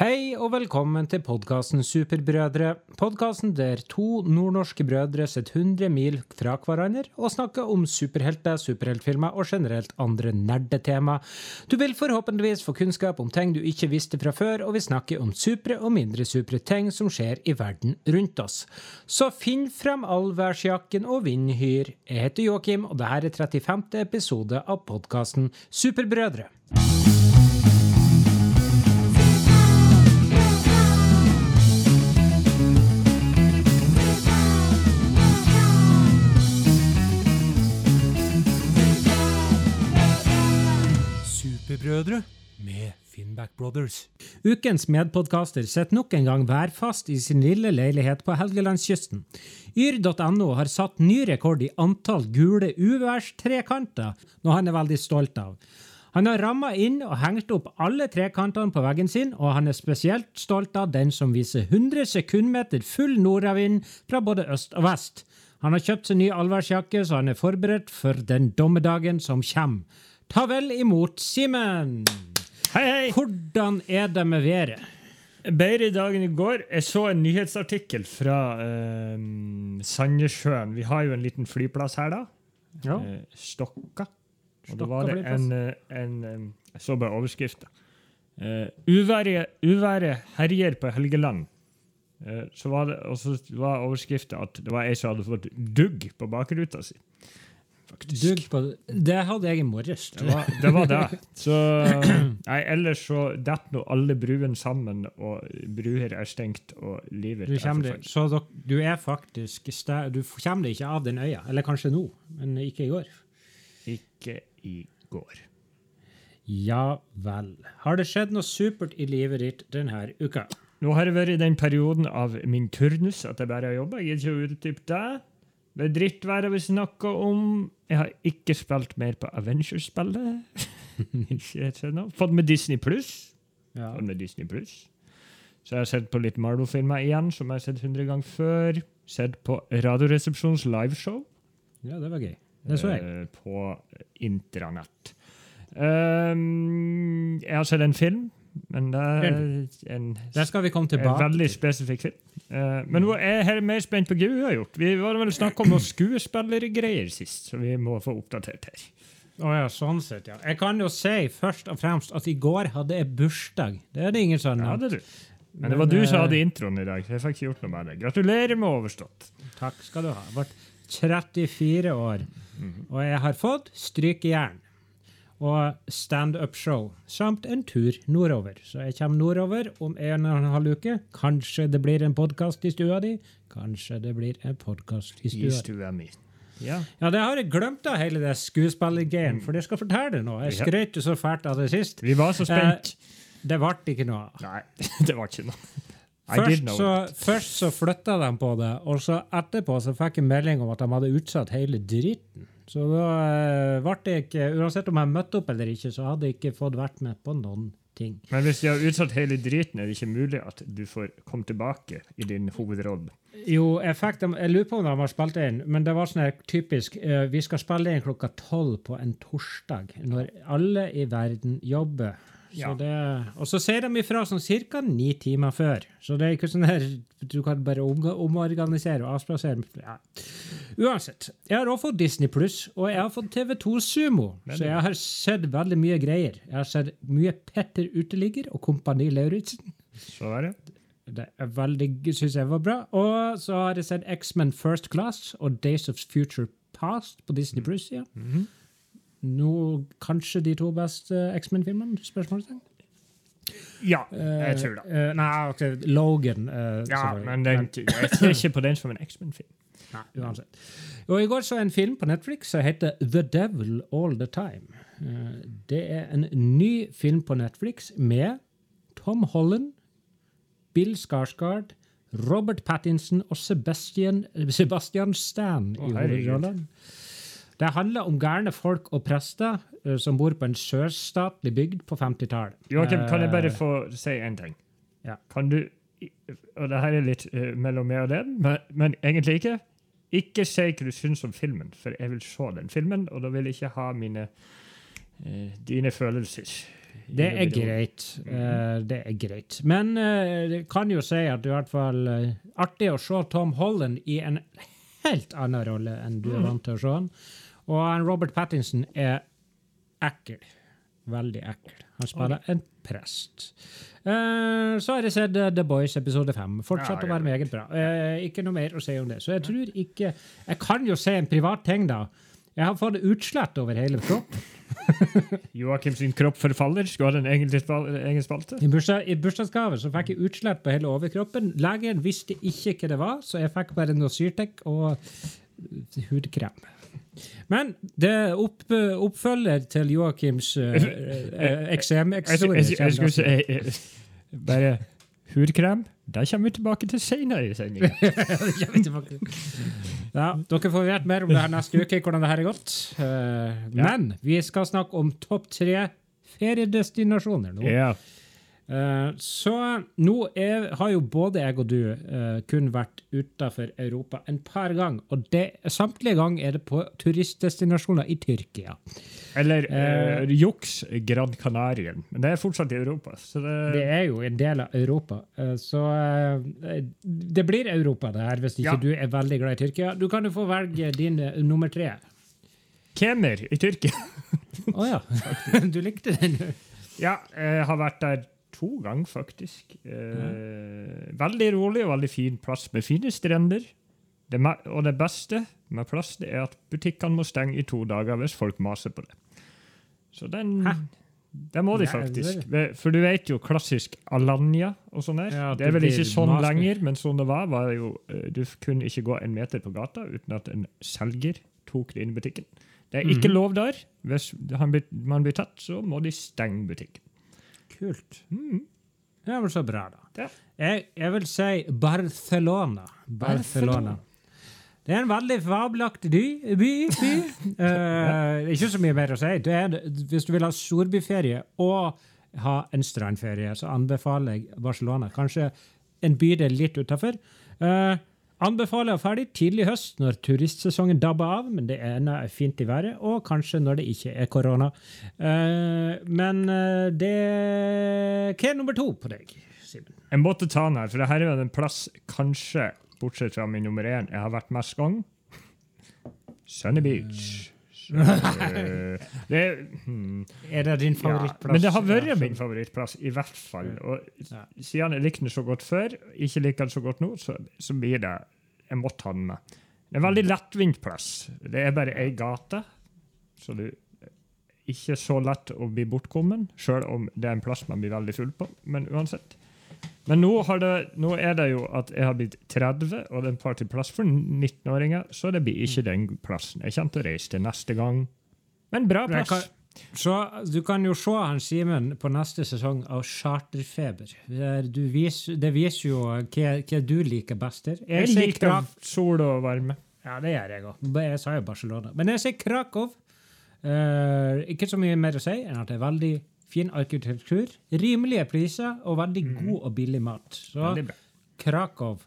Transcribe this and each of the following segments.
Hei og velkommen til podkasten Superbrødre. Podkasten der to nordnorske brødre sitter 100 mil fra hverandre og snakker om superhelter, superheltfilmer og generelt andre nerdetema. Du vil forhåpentligvis få kunnskap om ting du ikke visste fra før, og vi snakker om supre og mindre supre ting som skjer i verden rundt oss. Så finn frem allværsjakken og vinn hyr. Jeg heter Joakim, og dette er 35. episode av podkasten Superbrødre. Superbrødre med Finnback Brothers. Ukens medpodkaster sitter nok en gang værfast i sin lille leilighet på Helgelandskysten. Yr.no har satt ny rekord i antall gule uværstrekanter, noe han er veldig stolt av. Han har ramma inn og hengt opp alle trekantene på veggen sin, og han er spesielt stolt av den som viser 100 sekundmeter full nordavind fra både øst og vest. Han har kjøpt seg ny allværsjakke, så han er forberedt for den dommedagen som kommer. Ta vel imot Simen! Hei, hei! Hvordan er det med været? Bedre i dag enn i går. Jeg så en nyhetsartikkel fra eh, Sandnessjøen. Vi har jo en liten flyplass her, da. Ja. Eh, Stokka. Og da var det en, en, eh, en eh, Jeg så bare overskrifta. Eh, uværet, uværet herjer på Helgeland. Eh, så var det, og så var overskrifta at det var ei som hadde fått dugg på bakruta si. Faktisk. På Det hadde jeg i morges. Det var, det var det. Så Nei, ellers så detter nå alle bruene sammen, og bruer er stengt, og livet Du, er kommer, forferdelig. så du er faktisk Du kommer deg ikke av den øya. Eller kanskje nå, men ikke i går. Ikke i går. Ja vel. Har det skjedd noe supert i livet ditt denne uka? Nå har jeg vært i den perioden av min turnus at jeg bare har jobba. Jeg gidder ikke å utdype det. Det er drittværet vi snakker om. Jeg har ikke spilt mer på Avengers-spillet. Fått med Disney Pluss. Ja. Fått med Disney Pluss. Så jeg har sett på litt Marvel-filmer igjen, som jeg har sett 100 ganger før. Sett på Radioresepsjonens liveshow. ja, det var gøy. Det så jeg. eh, På intranett. Um, jeg har sett en film, men det er en Der skal vi komme tilbake. en veldig spesifikk film. Eh, men nå er jeg mer spent på hva du har gjort. Vi var vel snakk om noen skuespillergreier sist, så vi må få oppdatert her. Oh ja, sånn sett, ja. Jeg kan jo si først og fremst at i går hadde jeg bursdag. Det er det ingen som har nevnt. Men det var du som eh, hadde introen i dag, så jeg fikk ikke gjort noe med det. Gratulerer med overstått. Takk skal du ha. Jeg ble 34 år, Mhm. og jeg har fått strykejern. Og standup-show, samt en tur nordover. Så jeg kommer nordover om en og en halv uke. Kanskje det blir en podkast i stua di. Kanskje det blir en podkast i I stua di. stua mi. Ja. Ja, det har jeg glemt av hele det skuespillergreiet, for jeg skal fortelle det nå. Jeg skrøt jo så fælt av det sist. Vi var så spent. Det ble ikke noe av. Nei, det var ikke noe. I Først så, først så flytta de på det, og så etterpå så fikk jeg melding om at de hadde utsatt hele dritten. Så da eh, ble det ikke Uansett om jeg møtte opp eller ikke, så hadde jeg ikke fått vært med på noen ting. Men hvis de har utsatt hele driten, er det ikke mulig at du får komme tilbake i din hovedrolle? Jo, jeg fikk dem, jeg lurer på om de har spilt inn, men det var sånn her typisk uh, Vi skal spille inn klokka tolv på en torsdag, når alle i verden jobber. Så Ja. og så sier de ifra sånn ca. ni timer før. Så det er ikke sånn her du kan bare omorganisere og avspasere. Ja. Uansett. Jeg har også fått Disney Pluss, og jeg har fått TV2 Sumo. Så jeg har sett veldig mye greier. Jeg har sett mye Petter Uteligger og Kompani Lauritzen. Så er det. Det er veldig, synes jeg var bra. Og så har jeg sett X-Men First Class og Days of Future Past på Disney Plus. Ja. Mhm. Nå kanskje de to beste X-Men-filmene? Spørsmålstegn? Ja, jeg tror det. Uh, nei, ok, Logan. Uh, Ja, men den, jeg ser ikke på den som en X-Men-film. Nei, uansett. Og I går så en film på Netflix som heter The Devil All The Time. Uh, Det er en ny film på Netflix med Tom Holland, Bill Skarsgård, Robert Pattinson og Sebastian, Sebastian Stan i Å, herregud. hovedrollen. Det handler om gærne folk og prester uh, som bor på en sørstatlig bygd på 50-tallet. Joakim, kan jeg bare Eh, få si en ting? Ja. Kan du Og det her er litt uh, mellom meg og deg, men, men egentlig ikke. Ikke si hva du syns om filmen, for jeg vil se den filmen, og da vil jeg ikke ha mine uh, dine følelser Det er greit. Eh, det er greit. Men det kan jo si at det er i hvert fall artig å se Tom Holland i en helt annen rolle enn du er vant til å se han. Og Robert Pattinson er ekkel. Veldig ekkel. Han spiller en prest. Uh, så har jeg sett eh, The Boys episode fem. Fortsatt Ja, å være meget bra. Uh, ikke noe mer å si om det. Så jeg tror ikke Jeg kan jo se en privat ting, da. Jeg har fått utslett over hele kroppen. Joakim sin kropp forfaller. Skulle ha en egen, spal- egen spalte. I, bursdag, I bursdagsgave så fikk jeg utslett på hele overkroppen. Legen visste ikke hva det var, så jeg fikk bare noe syrtek og hudkrem. Men det er opp, oppfølger til Joakims eksemhistorie. jeg, jeg skulle si eh, bare hudkrem. Det kommer vi tilbake til senere i sendinga. Ja, dere får vite mer om det her neste uke, hvordan det her er gått. Eh, Men vi skal snakke om topp tre feriedestinasjoner nå. Ja. Eh, så nå er, har jo både jeg og du uh, kun vært utafor Europa en par ganger. Og det, samtlige ganger er det på turistdestinasjoner i Tyrkia. Eller uh, juks Gran Canarien. Men det er fortsatt i Europa. Så det, Det er jo en del av Europa. Uh, så det blir Europa, det her, hvis ikke Ja. du er veldig glad i Tyrkia. Du kan jo få velge din nummer tre. Kemer i Tyrkia. Å ja. du likte den? Ja, jeg har vært der to ganger, faktisk. Eh, veldig rolig og veldig fin plass med fine strender. Det, og det beste med plass det er at butikkene må stenge i to dager hvis folk maser på det. Så den Hæ? Det må de faktisk. For du vet jo klassisk Alanya og sånn der. Ja, det er vel ikke sånn maske. lenger, men sånn det var, var jo eh, Du kunne ikke gå en meter på gata uten at en selger tok det inn i butikken. Det er ikke Mhm. lov der. Hvis blir, man blir tatt, så må de stenge butikken. Kult. Mm. Det er vel så bra, da. Ja. Jeg, jeg vil si Barcelona. Barcelona. Det er en veldig fabelaktig by. by, by. uh, ikke så mye mer å si. Det er, hvis du vil ha storbyferie og ha en strandferie, så anbefaler jeg Barcelona. Kanskje en bydel litt utafor. Anbefaler å ferdig tidlig høst, når turistsesongen dabber av, men det ene er fint i været, og kanskje når det ikke er korona. Uh, men eh, det Hva er nummer to på deg, Simen? Jeg måtte ta den her, for det her er jo en plass, kanskje, bortsett fra min nummer én, jeg har vært mest gang. Sunny Beach. Eh, det, hmm, Er det din ja, favorittplass? men det har vært min favorittplass, i hvert fall. Og siden jeg likte den så godt før, ikke liker den så godt nå, så, så blir det Jeg måtte ha den med. Det er en veldig lettvint plass. Det er bare ei gate, så du ikke så lett å bli bortkommen, sjøl om det er en plass man blir veldig full på. Men uansett. Men nå, har det, nå er det jo at jeg har blitt 30, og det er en par til plass for 19-åringer, så det blir ikke den plassen. Jeg kommer til å reise til neste gang. Men bra plass. kan- Så du kan jo se han Simen på neste sesong av Charterfeber. Er- vis, det viser jo hva, hva du liker best her. Jeg jeg liker Krak- sol og varme. Ja, det gjør jeg òg. Jeg sa jo Barcelona. Men jeg sier Krakow. Uh, ikke så mye mer å si enn at det er veldig fin arkitektur, rimelige priser og veldig god og billig mat. Så Mhm. Krakow.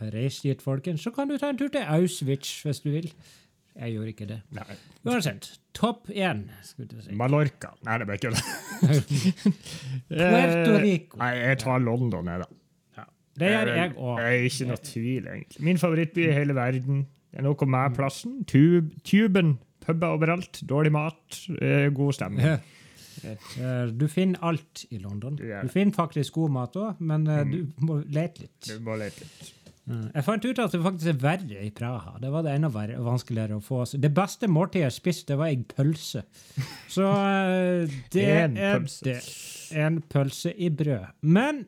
Reis dit, folkens. Så kan du ta en tur til Auschwitz hvis du vil. Jeg gjorde ikke det. Nei, Uansett. Topp én, si. Mallorca. Nei, det ble ikke det. Puerto Rico. Nei, jeg tar London, jeg, da. Ja. Det gjør jeg òg. Det er ikke noe tvil, egentlig. Min favorittby i hele verden. Det er noe med plassen. Tube, tuben. Puber overalt. Dårlig mat. eh, God stemning. Eh, Du finner alt i London. Du finner faktisk god mat òg, men eh, du må lete litt. Du må lete litt. Mm. Jeg fant ut at det faktisk er verre i Praha. Det var det enda vanskeligere å få. Det beste måltidet jeg spiste, det var ei pølse. Så eh, det En er det. En pølse i brød. Men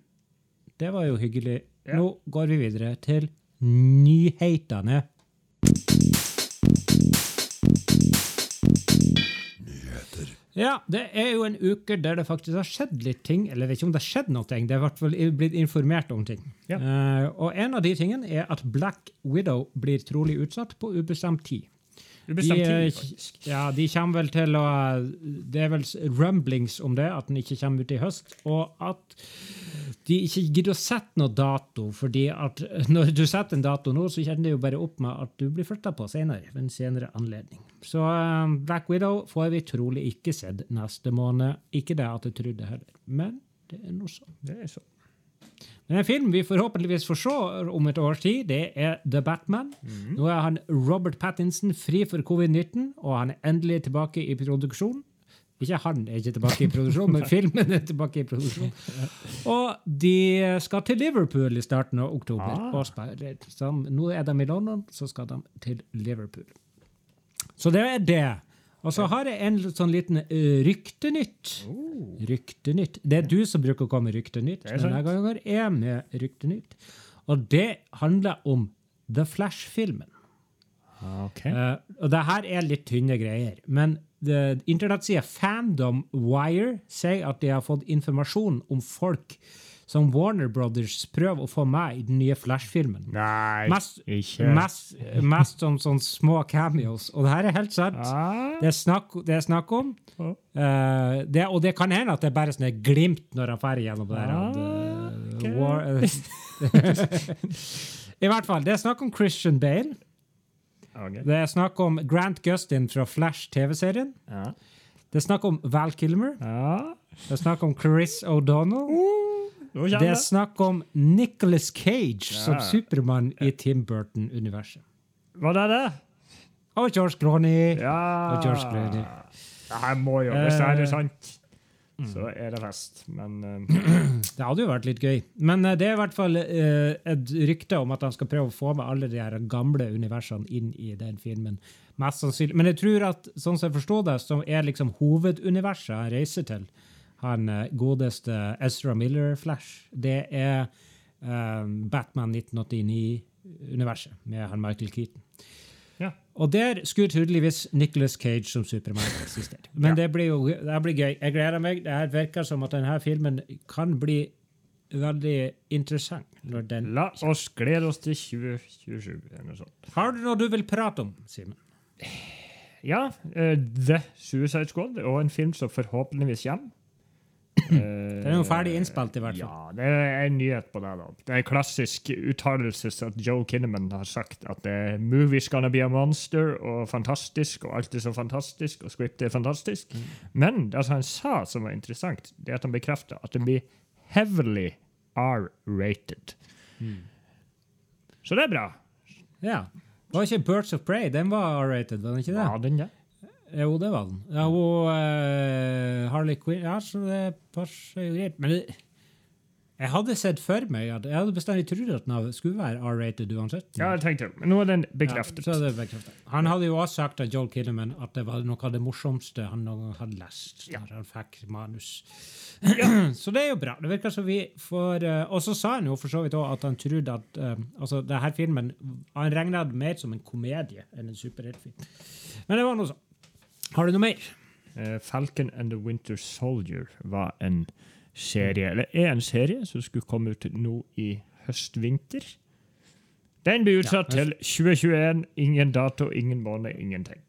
det var jo hyggelig. Nå går vi videre til nyhetene. Ja, det er jo en uke der det faktisk har skjedd litt ting. Eller jeg vet ikke om det har skjedd noe, det er i hvert fall blitt informert om ting. Ja. Uh, og en av de tingene er at Black Widow blir trolig utsatt på ubestemt tid. Ubestemt De, eh, tid, faktisk. Ja, de kommer vel til å Det er vel rumblings om det, at den ikke kommer ut i høst. Og at de ikke gidder å sette noe dato, fordi at når du setter en dato nå, så kjenner det jo bare opp med at du blir flytta på senere, ved en senere anledning. Så eh, Black Widow får vi trolig ikke sett neste måned. Ikke det at jeg trodde heller, men det er noe sånn. Det er så. Men en film vi forhåpentligvis får se om et års tid, det er The Batman. Nå er han Robert Pattinson fri for covid-19, og han er endelig tilbake i produksjon. Ikke han er ikke tilbake i produksjon, men filmen er tilbake i produksjon. Og de skal til Liverpool i starten av oktober. Ah. og spille. Nå er de i London, så skal de til Liverpool. Så det er det. Og så har jeg en sånn liten ryktenytt. Ryktenytt. Det er du som bruker å komme med ryktenytt. Det er sant. Gangen er jeg med ryktenytt. Og det handler om The Flash-filmen. Ok. Uh, og det her er litt tynne greier. Men internettsida Fandom Wire sier at de har fått informasjon om folk som Warner Brothers prøver å få med i den nye Flash-filmen. Nei, Mest, ikke mest, mest som sånne små cameos. Og det her er helt sant. Ah. Det er snakk, det er snakk om. Eh, det, og det kan hende at det er bare sånne glimt når han drar gjennom det her. Ah, okay. war, I hvert fall. Det er snakk om Christian Bale. Ok. Det er snakk om Grant Gustin fra Flash TV-serien. Ja. Det er snakk om Val Kilmer. ja. Det er snakk om Chris O'Donnell. Uh, Det er snakk om Nicholas Cage som Supermann i Tim Burton-universet. Var det det? Og George Clooney. Ja. Og George Clooney. Det her må jo, hvis det Eh, er sant, så er det fest. Men uh... Det hadde jo vært litt gøy. Men uh, det er i hvert fall uh, et rykte om at han skal prøve å få med alle de her gamle universene inn i den filmen. Mest sannsynlig. Men jeg tror at sånn som jeg forstår det, som er liksom hoveduniverset han reiser til, han godeste Ezra Miller Flash, det er Batman 1989-universet med han Michael Keaton. Ja. Og der skulle tydeligvis Nicholas Cage som Supermann eksistere. Men det blir jo det blir gøy. Jeg gleder meg. Det her virker som at denne filmen kan bli veldig interessant. La oss glede oss til 2027. eller noe sånt. Har du noe du vil prate om, Simen? Ja, Uh, The Suicide Squad og en film som forhåpentligvis kommer. Den er jo ferdig innspilt, i hvert fall. Ja, det er en nyhet på det. da. Det er en klassisk uttalelse at Joe Kinnaman har sagt at uh, movie's gonna be a monster og fantastisk, og alt er så fantastisk, og scriptet er fantastisk. Men det som han sa som var interessant, det er at han bekrefter at den blir heavily R-rated. Så det er bra. Ja. Var ikke Birds of Prey? Den var R-rated, var den ikke det? Ja, den, ja. Jo, det var den. Ja, hun uh, Harley Quinn Ja, så det passer jo greit. Men det, jeg hadde sett for meg at Jeg hadde bestandig trodd at den skulle være R-rated uansett. Ja, jeg tenkte det. Men nå er den bekreftet. Ja, så er det bekreftet. Han hadde jo også sagt av Joel Kinnaman at det var noe av det morsomste han noen gang hadde lest. Ja. han fikk manus. så det er jo bra. Det virker som vi får uh, Og så sa han jo for så vidt også at han trodde at uh, altså, det her filmen Han regna det mer som en komedie enn en superheltfilm. Men det var noe sånn. Har du noe mer? Eh, Falcon and the Winter Soldier var en serie, eller er en serie som skulle komme ut nå i høst-vinter. Den blir utsatt Ja, til 2021. Ingen dato, ingen måned, ingenting.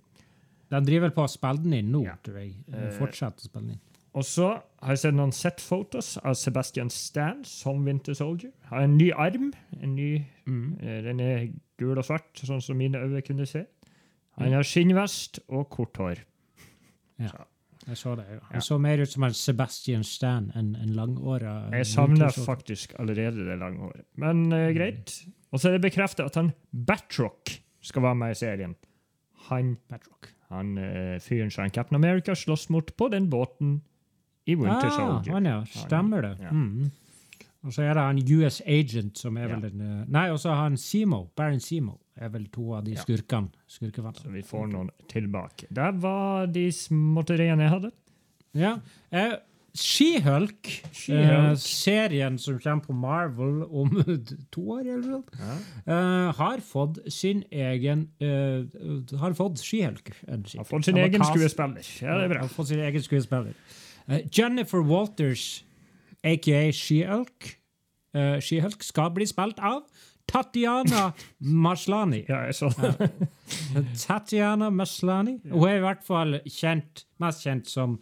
Den driver vel på å spille den inn nå, Ja. tror jeg. Fortsetter Fortsett å spille den inn. Og så har jeg sett noen set-fotos av Sebastian Stan som Winter Soldier. Har en ny arm. En ny, mm. den er gul og svart, sånn som mine øyne kunne se. Han har skinnvest og kort hår. Jeg så det. ja. Ja. Så mer ut som en Sebastian Stan enn en langåra Jeg savner faktisk allerede det lange håret. Men uh, greit. Og så er det bekreftet at han Batrock skal være med i serien. Han, Batrock. han uh, fyren som Captain America slåss mot på den båten i Winter ah, Soldier. Han, ja. Stemmer det. Ja. Mm. Og så er det han US Agent, som er Ja. vel en eh, Nei, og så har han Simo. Baron Simo er vel to av de Ja. skurkene. Så vi får noen tilbake. Det var de småtteriene jeg hadde. Ja. Eh, She-Hulk, She-Hulk. eh, serien som kommer på Marvel om to år, eller noe, eh, har fått sin egen eh, Har fått She-Hulk. Har fått sin egen skuespiller. Ja, det er bra. Har fått sin egen skuespiller. Eh, Jennifer Walters, aka She-Hulk, uh, She-Hulk skal bli spilt av Tatiana Maslani. Ja, jeg så det. Tatiana Maslani. Hun er i hvert fall kjent, mest kjent som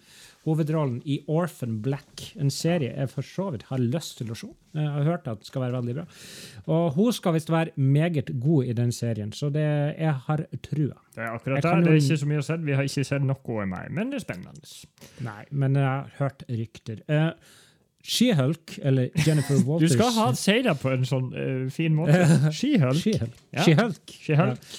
hovedrollen i Orphan Black, en serie jeg for så vidt har lyst til å se. Jeg har hørt at det skal være veldig bra. Og hun skal visst være meget god i den serien, så det, jeg har trua. Det er akkurat der. det. Det er ikke så mye å se. Vi har ikke sett noe av meg, men det er spennende. Nei, men jeg har hørt rykter. Uh, She-Hulk, eller Jennifer Walters Du skal ha si det på en sånn uh, fin måte. Skihølk. She-Hulk. Ja. She-Hulk. Skihølk.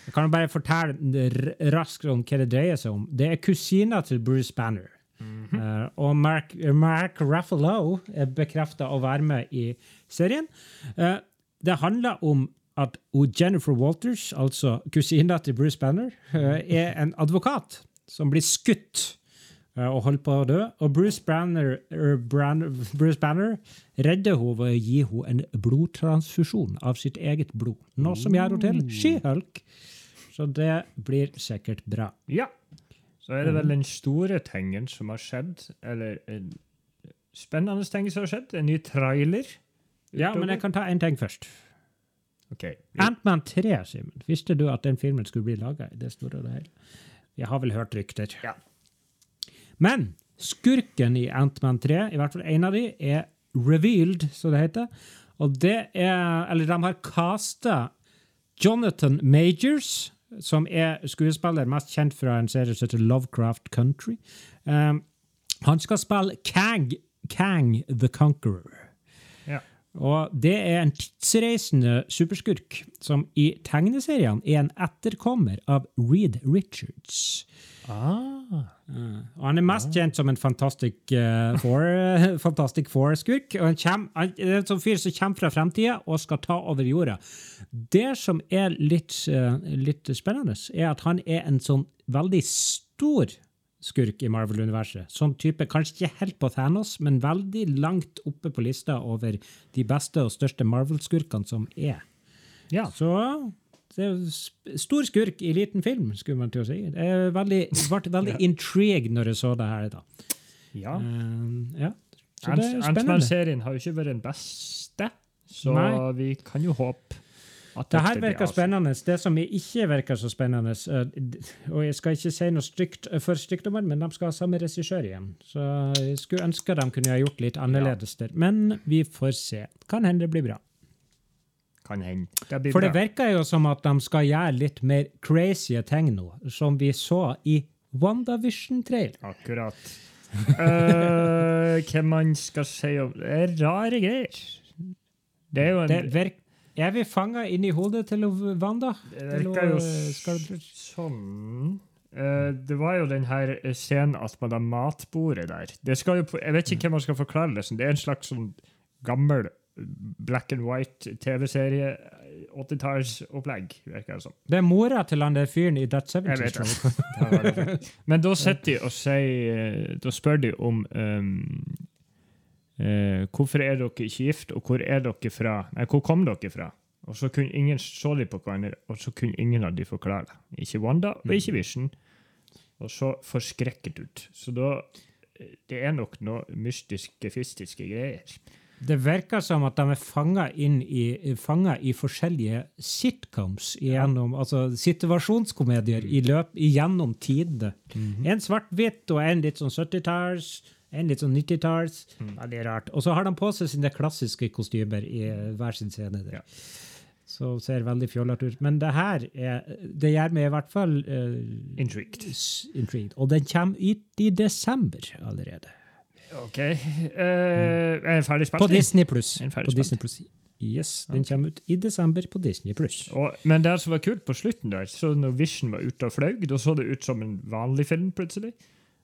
Jeg kan bare fortelle raskt om hva det dreier seg om. Det er kusina til Bruce Banner. Eh, og Mark, Mark Ruffalo er bekrefta å være med i serien. Uh, det handler om at Jennifer Walters, altså kusina til Bruce Banner, er en advokat som blir skutt og holdt på å dø. Og Bruce Banner, er Bran- Bruce Banner redder henne ved å gi henne en blodtransfusjon av sitt eget blod. Noe som gjør henne til She-Hulk. Så det blir sikkert bra. Ja. Så er det vel den store tingen som har skjedd, eller en spennende ting som har skjedd. En ny trailer. Ja, men jeg kan ta en ting først. Ok. Ant-Man 3, Simen. Visste du at den filmen skulle bli laga i det store og det hele? Jeg har vel hørt rykter. Ja. Men skurken i Ant-Man 3, i hvert fall en av de, er revealed, som det heter. Og det er Eller de har casta Jonathan Majors, som er skuespiller mest kjent fra en serie som heter Lovecraft Country. Um, han skal spille Kang, Kang the Conqueror. Og det er en tidsreisende superskurk som i tegneseriene er en etterkommer av Reed Richards. Ah. Og han er mest kjent som en Fantastic uh, Four-skurk. Fantastic Four-skurk. Og han, han er en sånn fyr som kommer fra fremtida og skal ta over jorda. Det som er litt, uh, litt spennende, er at han er en sånn veldig stor skurk i Marvel-universet. Sånn type, kanskje ikke helt på Thanos, men veldig langt oppe på lista over de beste og største Marvel-skurkene som er. Ja. Så det er stor skurk i liten film, skulle man til å si. Jeg veldig, ble veldig intrigued når jeg så det her. da. ja. Eh, ja. Så det er spennende. Ant-Man-serien har jo ikke vært den beste, så Nei. vi kan jo håpe Det her virker spennende. Det som ikke virker så spennende eh, Og jeg skal ikke si noe stygt eh, for stygt om det, men de skal ha samme regissør igjen. Så jeg skulle ønske de kunne ha gjort litt annerledes der. Men vi får se. Kan hende det blir bra. Kan hende. Det blir For det bra. virker jo som at de skal gjøre litt mer crazy ting nå, som vi så i WandaVision-trail. Akkurat. uh, hva man skal si om Det er rare greier. Det er jo en Det er vi fanga inn i hodet til Wanda? Det virker jo eh, sånn Eh, Det var jo den her scenen at man har matbordet der. Jo, jeg vet ikke hvem man skal forklare det som. Det er en slags sånn gammel black and white TV-serie. 80-tallsopplegg, virker det som. Det er mora til han der fyren i That Jeg vet det. Show. Men da sitter de og sier Da spør de om um, eh, Hvorfor er dere ikke gift, og hvor er dere fra? Nei, hvor kom dere fra? Og så kunne ingen så de på hverandre, og så kunne ingen av de forklare det. Ikke Wanda, og ikke Vision. Og så forskrekket ut. Så da eh, Det er nok noe mystiske, fistiske greier. Det virker som at de er fanga i, i forskjellige sitcoms, igjennom, altså situasjonskomedier i løp, gjennom tidene. En svart-hvitt og en litt sånn 70-talls, en litt sånn 90-talls. Veldig rart. Og så har de på seg sine klassiske kostymer i eh, hver sin scene. Der. Ja. Så ser veldig fjollete ut. Men det her er, det gjør meg i hvert fall uh, Intrigued. intrigued. Og den kommer ut i desember allerede. OK. Uh, er den ferdig spilt? På Disney Pluss. På. Disney Plus. Yes, den kommer ut i desember på Disney Pluss. Men det som var kult på slutten der, så når Vision var ute og fløy, da så det ut som en vanlig film plutselig.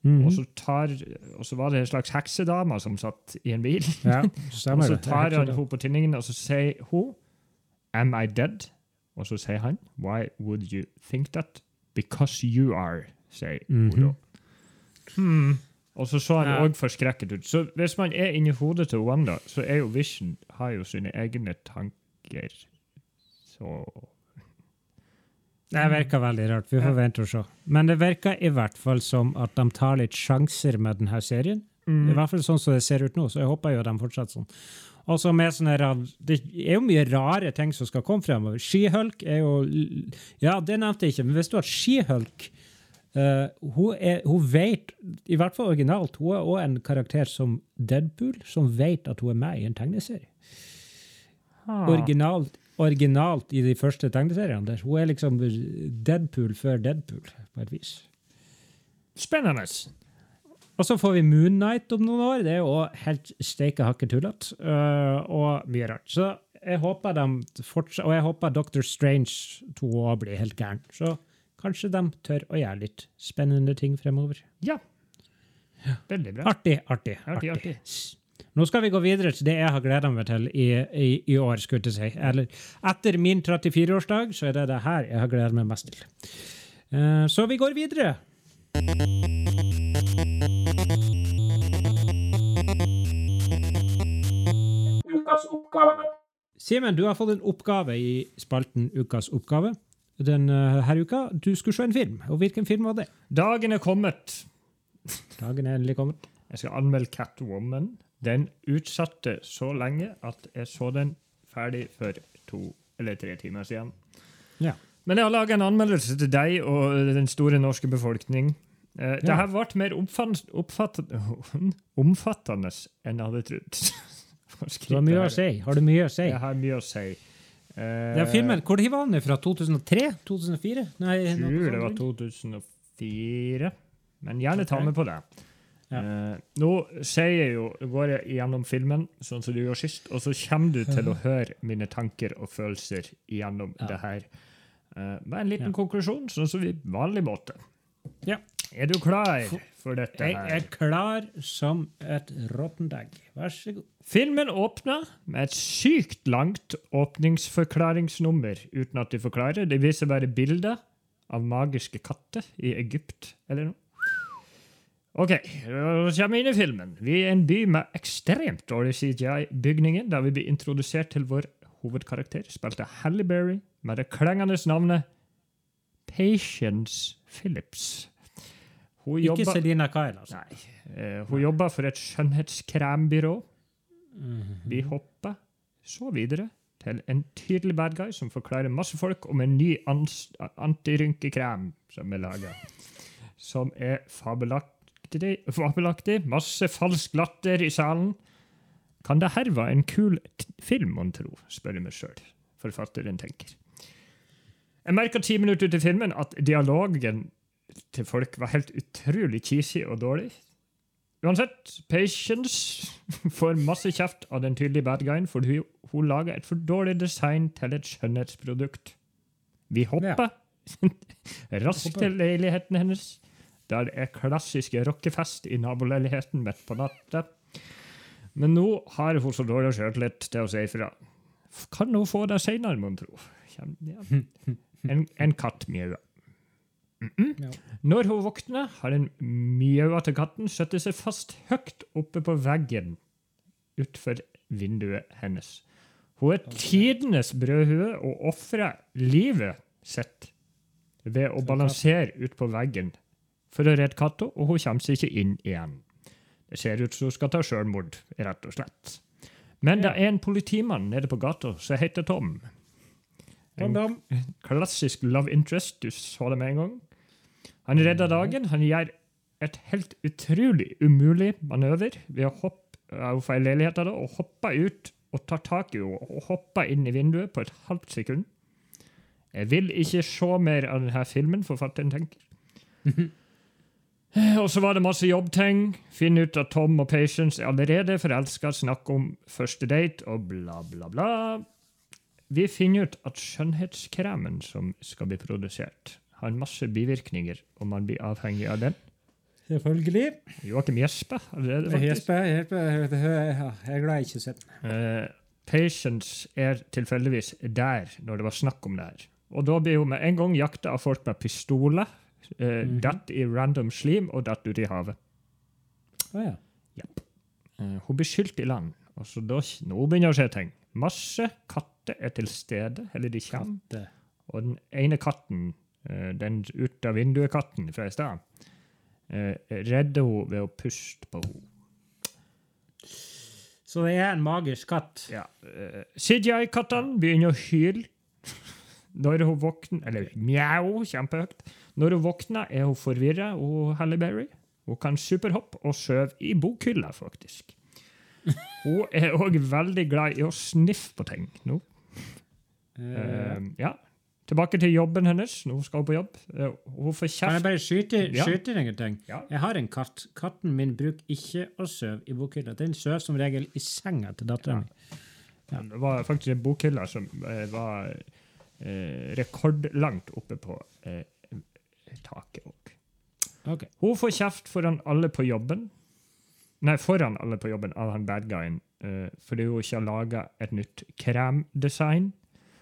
Mhm. Og, så tar, og så var det en slags heksedame som satt i en bil. Ja, og så tar han henne på tinningen, og så sier hun Am I dead? Og så sier han Why would you think that? Because you are, sier hun da. Mhm. Hmm. Og så så han Ja. forskrekket ut. Så hvis man er inni hodet til Wanda, så er jo Vision har jo sine egne tanker. Så Det virker veldig rart. Vi får vente og se. Men det virker i hvert fall som at de tar litt sjanser med denne serien. Mm. I hvert fall sånn som det ser ut nå, så jeg håper jo de fortsetter sånn. Og så med sånne her, Det er jo mye rare ting som skal komme fremover. Skihulk er jo Ja, det nevnte jeg ikke, men visste du at Skihulk uh, hun, er, hun vet, i hvert fall originalt, hun er også en karakter som Deadpool, som vet at hun er med i en tegneserie. Ha. Originalt, originalt i de første tegneseriene. Der. Hun er liksom Deadpool før Deadpool, på et vis. Spennende. Og så får vi Moon Knight om noen år. Det er jo helt steike hakke tullete. Uh, og mye rart. Så jeg håper de fortsatt, Og jeg håper Doctor Strange 2 òg blir helt gæren. Så kanskje de tør å gjøre litt spennende ting fremover. Ja. Veldig bra. Artig, artig. Artig, artig. artig. Nå skal vi gå videre til det jeg har gleda meg til i, i, i år. skulle jeg si. Eller etter min 34-årsdag så er det det her jeg har gleda meg mest til. Uh, så vi går videre. Ukas oppgave. Simen, du har fått en oppgave i spalten Ukas oppgave. Denne her uka, du skulle se en film. Og hvilken film var det? Dagen er kommet. Dagen er endelig kommet. Jeg skal anmelde Catwoman. Den utsatte så lenge at jeg så den ferdig for to eller tre timer siden. Ja. Men jeg har laga en anmeldelse til deg og den store norske befolkning. Eh, det her vært mer omfattende, enn jeg hadde trodd. Du har mye å si. Har du mye å si? Jeg har mye å si. Eh, er filmen, hvor var den fra? 2003? 2004? Nei, Jeg tror det var 2004, men gjerne ta med på det. Ja. Eh, nå sier jeg jo, går jeg gjennom filmen, sånn som du gjorde sist, og så kommer du til å høre mine tanker og følelser gjennom Ja. det her. Eh, med en liten Ja. konklusjon, sånn som vi vanlig måte. Ja. Er du klar for dette her? Jeg er klar som et råttent egg. Vær så god. Filmen åpner med et sykt langt åpningsforklaringsnummer uten at de forklarer. Det viser bare bilder av magiske katter i Egypt eller noe. OK, så kommer vi inn i filmen. Vi er en by med ekstremt dårlig CGI-bygninger, der vi blir introdusert til vår hovedkarakter, spilt av Halle Berry, med det klengende navnet Patience Phillips. Hun Ikke jobber, Selina Kyle, altså. nei, eh, hun jobber for et skjønnhetskrembyrå. Mhm. Vi hopper så videre til en tydelig bad guy som forklarer masse folk om en ny antirynkekrem som er laga. Som er fabelaktig, fabelaktig. Masse falsk latter i salen. Kan det her være en kul film, mon tro? spør jeg meg sjøl. Forfatteren tenker. Jeg merka ti minutter ut i filmen at dialogen til folk var helt utrolig cheesy og dårlig. Uansett, Patience får masse kjeft av den tydelige bad guyen, for hun, hun lager et for dårlig design til et skjønnhetsprodukt. Vi hopper raskt til leiligheten hennes, der er klassiske rockefest i naboleiligheten midt på natta. Men nå har hun så dårlig sjøltillit til å si ifra. Kan hun få det seinere, mon tro? En, en katt mjauer. Ja. Når hun våkner, har den mjauete katten satt seg fast høyt oppe på veggen utenfor vinduet hennes. Hun er tidenes brødhue og ofrer livet sitt ved å balansere ut på veggen for å redde katta, og hun kommer seg ikke inn igjen. Det ser ut som hun skal ta selvmord, rett og slett. Men det er en politimann nede på gata som heter Tom. En klassisk love interest. Du så det med en gang. Han redder dagen. Han gjør et helt utrolig umulig manøver ved å hoppe av feil leilighet og hoppe ut og ta tak i henne og hoppe inn i vinduet på et halvt sekund. Jeg vil ikke se mer av denne filmen, forfatteren tenker. Og så var det masse jobbting. Finne ut at Tom og Patience er allerede forelska, snakke om første date og bla, bla, bla. Vi finner ut at skjønnhetskremen som skal bli produsert, har masse bivirkninger, og man blir avhengig av den. Selvfølgelig. Joakim Jesper allerede, faktisk. Jesper, Jesper, jeg er glad jeg ikke har sett den. Eh, Patience er tilfeldigvis der når det var snakk om det her. Og da blir hun med en gang jakta av folk med pistoler, Mhm. datt i random slim og datt ut i havet. Å ja. Eh, hun blir skylt i land. Og så da, nå begynner det å skje ting. Masse katter er til stede, eller de kommer. Katte. Og den ene katten, uh, den ut av vinduet-katten fra i stad, redder hun ved å puste på henne. Så det er en magisk katt. Ja. CGI-kattene begynner å hyle Når hun våkner Eller mjau, kjempehøyt. Når hun våkner, er hun forvirra, Halle Berry. Hun kan superhoppe og skjøve i bokhylla, faktisk. Hun er òg veldig glad i å sniffe på ting nå. Eh, ja. Tilbake til jobben hennes. Nå skal hun på jobb. Eh, hun får kjeft. kan jeg bare skyte, Ja. skyte ja. ting? Ja. Jeg har en katt. Katten min bruker ikke å sove i bokhylla. Den sover som regel i senga til dattera mi. Det var faktisk en bokhylle som var rekordlangt oppe på eh, taket. òg. Ok. Hun får kjeft foran alle på jobben. Nei, foran alle på jobben av han bad guyen, eh, fordi hun ikke har laga et nytt kremdesign.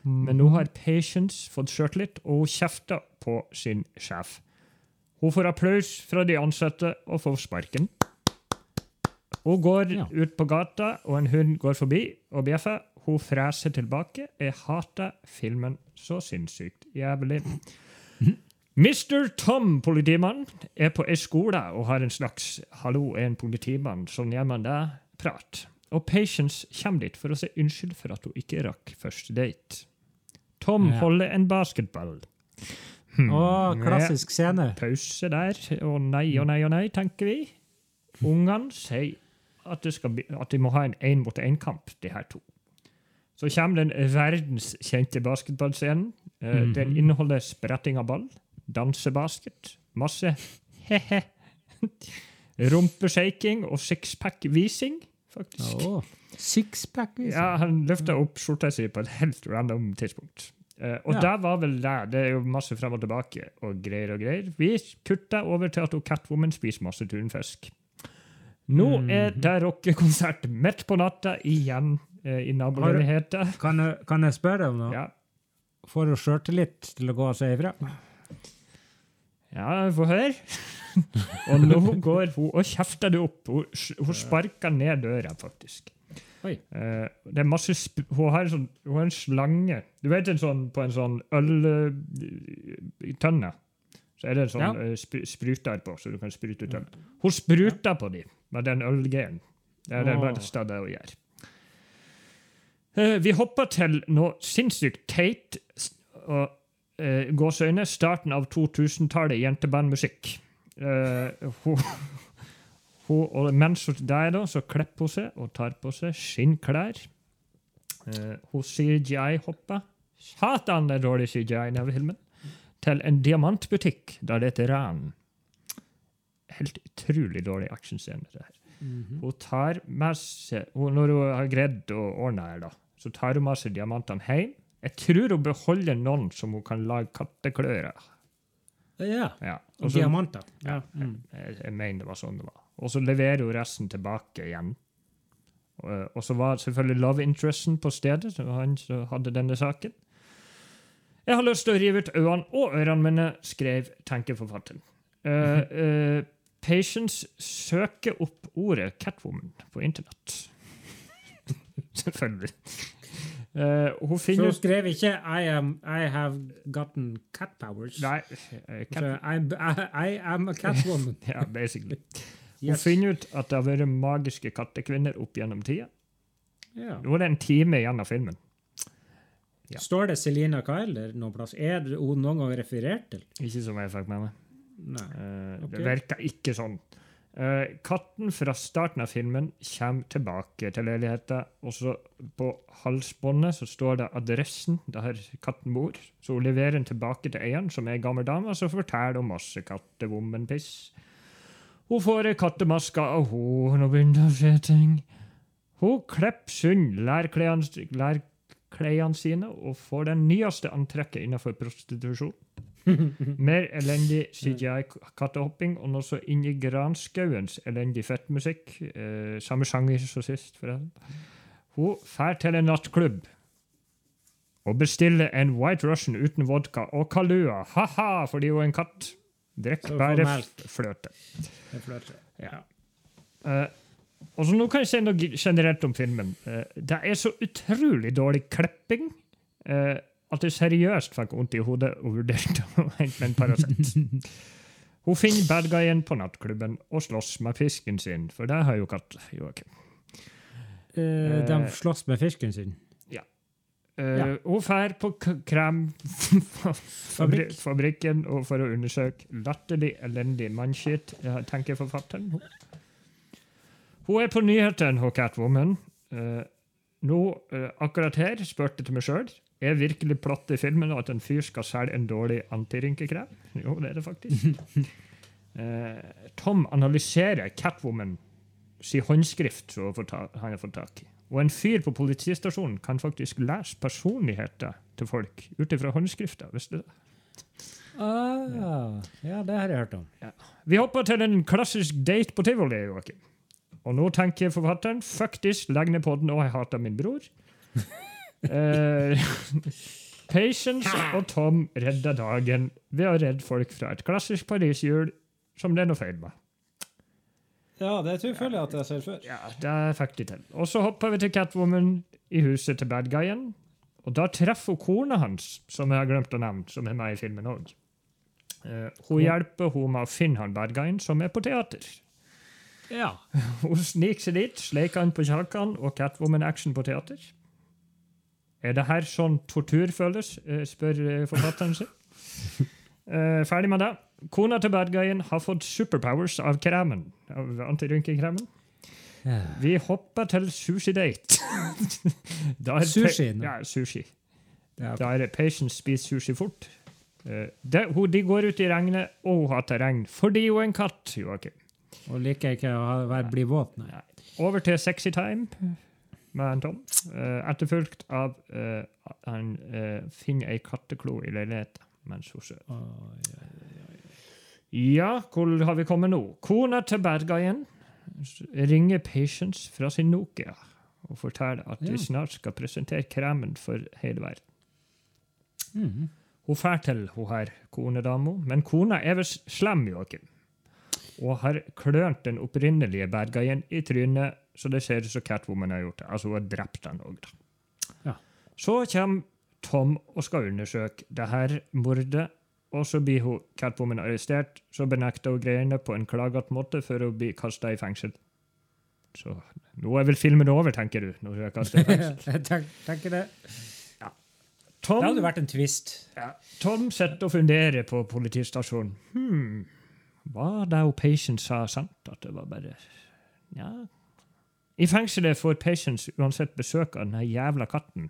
Men nå har Patience fått sjøltillit, og hun kjefter på sin sjef. Hun får applaus fra de ansatte og får sparken. Hun går Ja. ut på gata, og en hund går forbi og bjeffer. Hun freser tilbake. Jeg hater filmen så sinnssykt jævlig. Mr. Tom, politimann, er på ei skole og har en slags 'hallo, er en politimann', sånn gjør man det, prat. Og Patience kommer dit for å si unnskyld for at hun ikke rakk første date. Tom Ja. holder en basketball. Hmm. Å, klassisk scene. Pause der. Å nei og nei og nei, tenker vi. Ungene sier at, at de må ha en én-mot-én-kamp, de her to. Så kommer den verdenskjente basketballscenen. Eh, Den inneholder spretting av ball, dansebasket, masse he-he, rumpeshaking og sixpack-vising, faktisk. Oh, sixpack-vising? Ja, han løfta opp skjorta si på et helt random tidspunkt. Uh, og Ja. det var vel det. Det er jo masse frem og tilbake og greier og greier. Vi kutta over til at Catwoman spiser masse tunfisk. Nå Mhm. er det rockekonsert midt på natta igjen i naboleiligheta. Kan, kan jeg spørre om noe? Ja. Får du sjøltillit til å gå og si ifra? ja, få høre. og nå går hun og kjefter det opp. Hun, hun sparker ned døra, faktisk. Oi. Uh, det er masse hun, har en sånn, hun har en slange Du vet en sånn, på en sånn øltønne? Så er det en sånn Ja. uh, sp spruter på, så du kan sprute ut øl. Hun spruter på dem med den ølgenen. Det er det verste det å gjøre. Eh, vi hopper til noe sinnssykt teit og uh, gåseøyne. Starten av 2000-tallet jentebandmusikk. Uh, hun hun, og mens hun der da, så klipper hun seg og tar på seg skinnklær. Uh, hun CGI-hopper. Satan, det er dårlig CGI i denne filmen. Til en diamantbutikk der det heter et ran. Helt utrolig dårlig actionscene. Mm -hmm. Hun tar med seg Når hun har greid å ordne her, da, så tar hun med seg diamantene hjem. Jeg tror hun beholder noen som hun kan lage katteklør av. Ja. Ja. Og Og så- diamanter. Ja. ja, jeg, jeg mener det var sånn det var. Og så leverer hun resten tilbake igjen. Og, og så var selvfølgelig love interesten på stedet, så han som hadde denne saken. Jeg har lyst til å rive ut øynene og ørene mine, skrev tenkeforfatteren. Uh, uh, Patience søker opp ordet Catwoman på internett. selvfølgelig. Uh, hun Så hun skrev ikke I, am, I have gotten cat powers. Nei, Uh, cat, Så I, I am a catwoman. ja, basically. Hun finner ut at det har vært magiske kattekvinner opp gjennom tida. Ja. Nå er det en time igjen av filmen. Ja. Står det Selina Kyler noen plass? Er det hun noen gang referert til? Ikke som jeg fikk med meg. Nei. Uh, okay. Det virker ikke sånn. Eh, katten fra starten av filmen kommer tilbake til leiligheten, og så på halsbåndet så står det adressen der katten bor. Så hun leverer den tilbake til eieren, som er ei gammel dame, så forteller hun masse kattevommenpiss. Hun får ei kattemaske av henne begynner å se ting. Hun klipper sund lærklærne sine og får den nyeste antrekket innenfor prostitusjon. Mer elendig CGI-kattehopping, og nå så inn i granskauens elendig fettmusikk. Eh, samme sjanger som sist, forresten. Hun drar til en nattklubb og bestiller en White Russian uten vodka og Kalua. Ha-ha, fordi hun er en katt. Drikk bare fløte. Flott. Ja. Eh, og så nå kan jeg si noe generelt om filmen. Eh, det er så utrolig dårlig klipping eh, at jeg seriøst fikk vondt i hodet og vurderte å hente meg en Paracet. Hun finner bad guyen på nattklubben og slåss med fisken sin, for det har jo katt Joakim. Uh, de slåss med fisken sin. Eh, Ja. Hun drar på kremfabrikken for å undersøke latterlig elendig mannskitt, tenker forfatteren. Hun er på nyhetene, hun Catwoman. Uh, nå, uh, akkurat her spurte jeg til meg sjøl er virkelig platt i filmen at en fyr skal selge en dårlig antirynkekrem. Jo, det er det faktisk. Eh, Tom analyserer Catwoman si håndskrift som han har fått tak i. Og en fyr på politistasjonen kan faktisk lese personligheter til folk ut ifra håndskrifta. Visste du det? Ah, ja, ja, det har jeg hørt om. Vi hopper til en klassisk date på tivoli. Joakim. Og nå tenker forfatteren fuck this, legg ned podden, og jeg hater min bror. Eh, Patience og Tom redder dagen ved å redde folk fra et klassisk pariserhjul som det er noe feil med. Ja, det tror jeg at jeg ser før. Ja, det fikk de til. Og så hopper vi til Catwoman i huset til bad guyen. Og da treffer hun kona hans, som jeg har glemt å nevne, som er med i filmen òg. hun hjelper hun med å finne han bad guyen, som er på teater. Ja. Hun sniker seg dit, sleiker han på kjakan og Catwoman-action på teater. Er det her sånn tortur føles, eh, spør eh, forfatteren sin. Eh, ferdig med det. Kona til badguyen har fått superpowers av kremen. Av antirynkekremen. Vi hopper til sushi-date. Er Sushi Ja, sushi. Ja, Da er det Patience spiser sushi fort. Eh, det, hun, de går ut i regnet, og hun hater regn fordi hun er en katt. Joakim. Og liker ikke å være, bli våt, nei. Over til Sexy Time med en Tom. Eh, etterfulgt av eh, han eh, finner ei katteklo i leiligheten mens hun sover. Ja, hvor har vi kommet nå? Kona til guyen ringer Patience fra sin Nokia og forteller at de snart skal presentere kremen for hele verden. Mm. Hun drar til hun her konedama, men kona er visst slem, Joakim. Og har klønt den opprinnelige Bergeien i trynet, så det ser ut som Catwoman har gjort det. Altså, hun har drept han òg, da. Ja. Så kommer Tom og skal undersøke det her mordet, og så blir hun Catwoman arrestert. Så benekter hun greiene på en klagete måte før hun blir kasta i fengsel. Så nå er vel filmen over, tenker du? når hun er kastet i fengsel. tenk, tenker det. Tom, Det hadde vært en twist. Ja. Tom sitter og funderer på politistasjonen. Hmm, var det hun Patience sa sant? At det var bare Ja. I fengselet får Patience uansett besøk av den jævla katten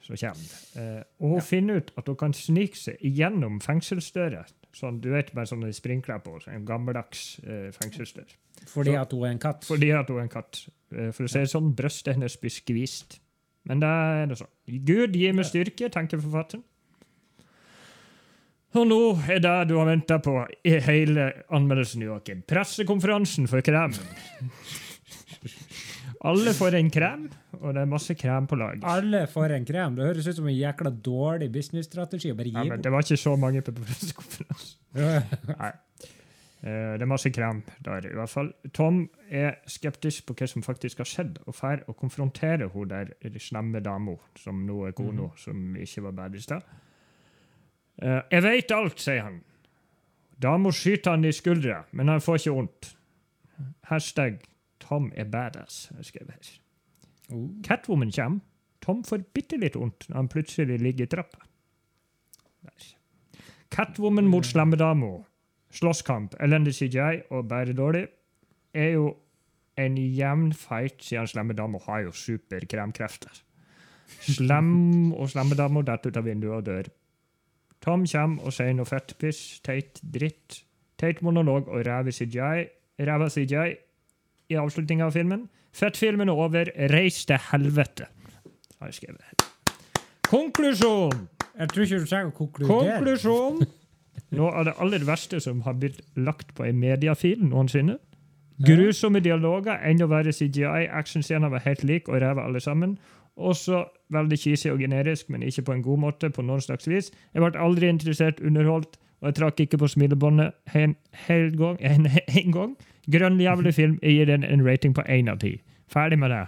som kommer. Eh, og hun finner ut at hun kan snike seg igjennom fengselsdøra. Sånn, du vet, med sånne sprinkler på. så En gammeldags eh, fengselsdør. Fordi Så- at hun er en katt. Fordi at hun er en katt. Eh, For å si det sånn, brøstet hennes blir skvist. Men det er det sånn. Gud gi meg styrke, tenker forfatteren. Og nå er det du har venta på i hele anmeldelsen, Joakim. Pressekonferansen for kremen. Alle får en krem, og det er masse krem på lag. Alle får en krem. Det høres ut som en jækla dårlig businessstrategi bare Ja, men det var ikke så mange på pressekonferansen. Nei. Eh, Det er masse krem der, i hvert fall. Tom er skeptisk på hva som faktisk har skjedd, og drar og konfronterer hun der slemme dama, som nå er kona, som ikke var bedre i stad. Eh, 'Jeg veit alt', sier han. Dama skyter han i skuldra, men han får ikke vondt. Hashtag 'Tom er badass', jeg skrevet her. Oh. Catwoman kommer. Tom får bitte litt vondt når han plutselig ligger i trappa. Der. Catwoman mot slemmedama. Slåsskamp, elendig CGI og bare dårlig, er jo en jevn fight, siden slemmedama har jo superkremkrefter. Slem og slemmedama detter ut av vinduet og dør. Tom kommer og sier noe fettpiss, teit dritt, teit monolog og ræva CGI, ræva CGI i avslutninga av filmen. Fettfilmen er over, reis til helvete, har jeg skrevet. Konklusjon! Jeg tror ikke du trenger å konkludere. Konklusjon! Noe av det aller verste som har blitt lagt på en mediefil noensinne. Grusomme dialoger, enda verre CGI, actionscener var helt lik og ræva alle sammen. Også veldig cheesy og generisk, men ikke på en god måte. på noen slags vis. Jeg ble aldri interessert underholdt, og jeg trakk ikke på smilebåndet en gang. En, en gang. Grønn jævlig film. Jeg gir den en rating på én av ti. Ferdig med det.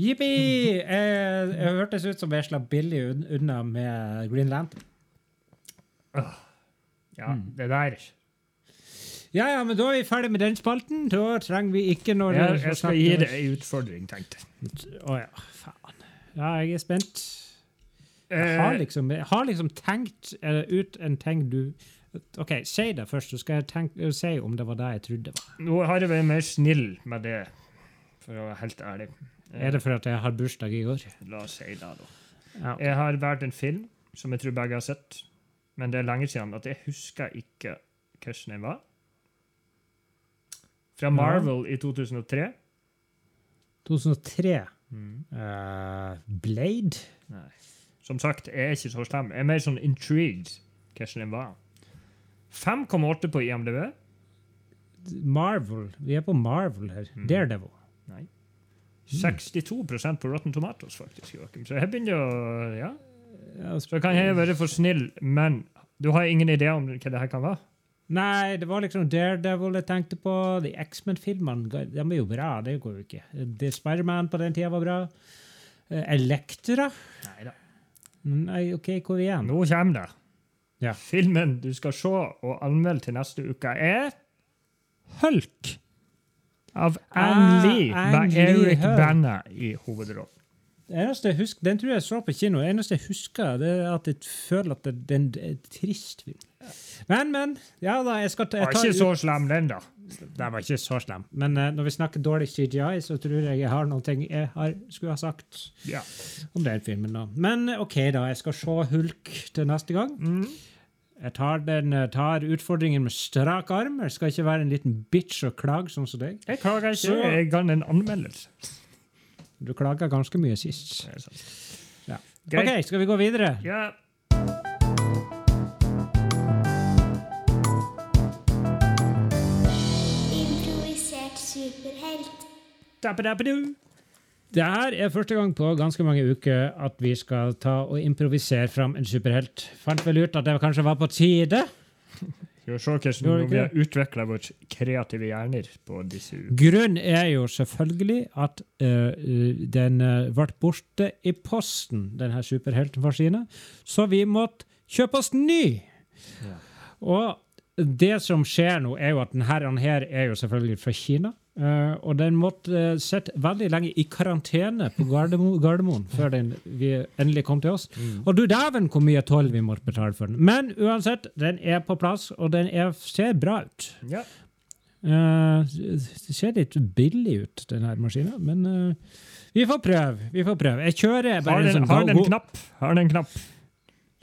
Jippi! Jeg, jeg hørtes ut som jeg slapp billig unna med Green Lantern. Ja, det der. Ja, ja, men da er vi ferdig med den spalten. Da trenger vi ikke noe Jeg, jeg skal gi deg en utfordring, tenkte jeg. Å ja, faen. Ja, jeg er spent. Jeg har Eh, liksom, jeg har liksom tenkt eh, ut en ting du OK, si det først, så skal jeg tenke, si om det var det jeg trodde det var. nå har jeg vært mer snill med det, for å være helt ærlig. Eh, Er det for at jeg har bursdag i år? La oss si det, da. Ja. Jeg har valgt en film som jeg tror begge har sett, men det er lenge siden at jeg husker ikke hvordan den var. Fra Marvel i 2003. 2003. Mm. Uh, Blade? Nei. Som sagt, jeg er ikke så slem. Jeg er mer sånn intrigued hvordan den var. 5,8 på IMDb. Marvel. Vi er på Marvel her. Mm. Daredevil. Nei. 62% på Rotten Tomatoes, faktisk. Joachim. Så jeg begynner å Ja. Så kan jeg være for snill, men du har ingen idé om hva det her kan være? Nei, det var liksom Daredevil jeg tenkte på. De X-Men-filmene de er jo bra. Det går jo ikke. The Spiderman på den tida var bra. Eh, Elektra? Nei da. Nei, OK, hvor igjen? Nå kommer det. Ja. Filmen du skal se og anmelde til neste uke, er Hulk. Av Ann Ah, Lee, Ang med Eric. Bana i hovedrollen. Husker, Den tror jeg så på kino. Det eneste jeg husker, det er at jeg føler at det, den er trist film. Men, men. Ja da, jeg skal ta, jeg Var ikke så slem, den, da. Den var ikke så slem. Men uh, når vi snakker dårlig CGI, så tror jeg jeg har ting jeg har, skulle ha sagt Ja. om den filmen. da. Men eh, OK, da. Jeg skal se Hulk til neste gang. Mm. Jeg tar, den, tar utfordringen med strak arm. Jeg skal ikke være en liten bitch og klage sånn som deg. Jeg klager ikke. Så- Jeg kan en anmeldelse. Du klaga ganske mye sist. Ja. OK, skal vi gå videre? Ja. Improvisert superhelt. Det her er første gang på ganske mange uker at vi skal ta og improvisere fram en superhelt. Fant vel ut at det kanskje var på tide. Skal vi se hvordan vi har utvikla våre kreative hjerner på disse ukene. Grunnen er jo selvfølgelig at uh, den uh, ble borte i posten, denne superheltmaskinen, så vi måtte kjøpe oss ny. Ja. Og det som skjer nå, er jo at denne her er jo selvfølgelig fra Kina. Eh, og den måtte uh, sitte veldig lenge i karantene på Gardermo Gardermoen før den vi endelig kom til oss. Og du dæven hvor mye toll vi måtte betale for den. Men uansett, den er på plass, og den er, ser bra ut. Ja. Uh, det ser litt billig ut, den her maskinen, men eh, vi får prøve. Vi får prøve. Jeg kjører Har bare en den, sånn har den en knapp? Har den knapp?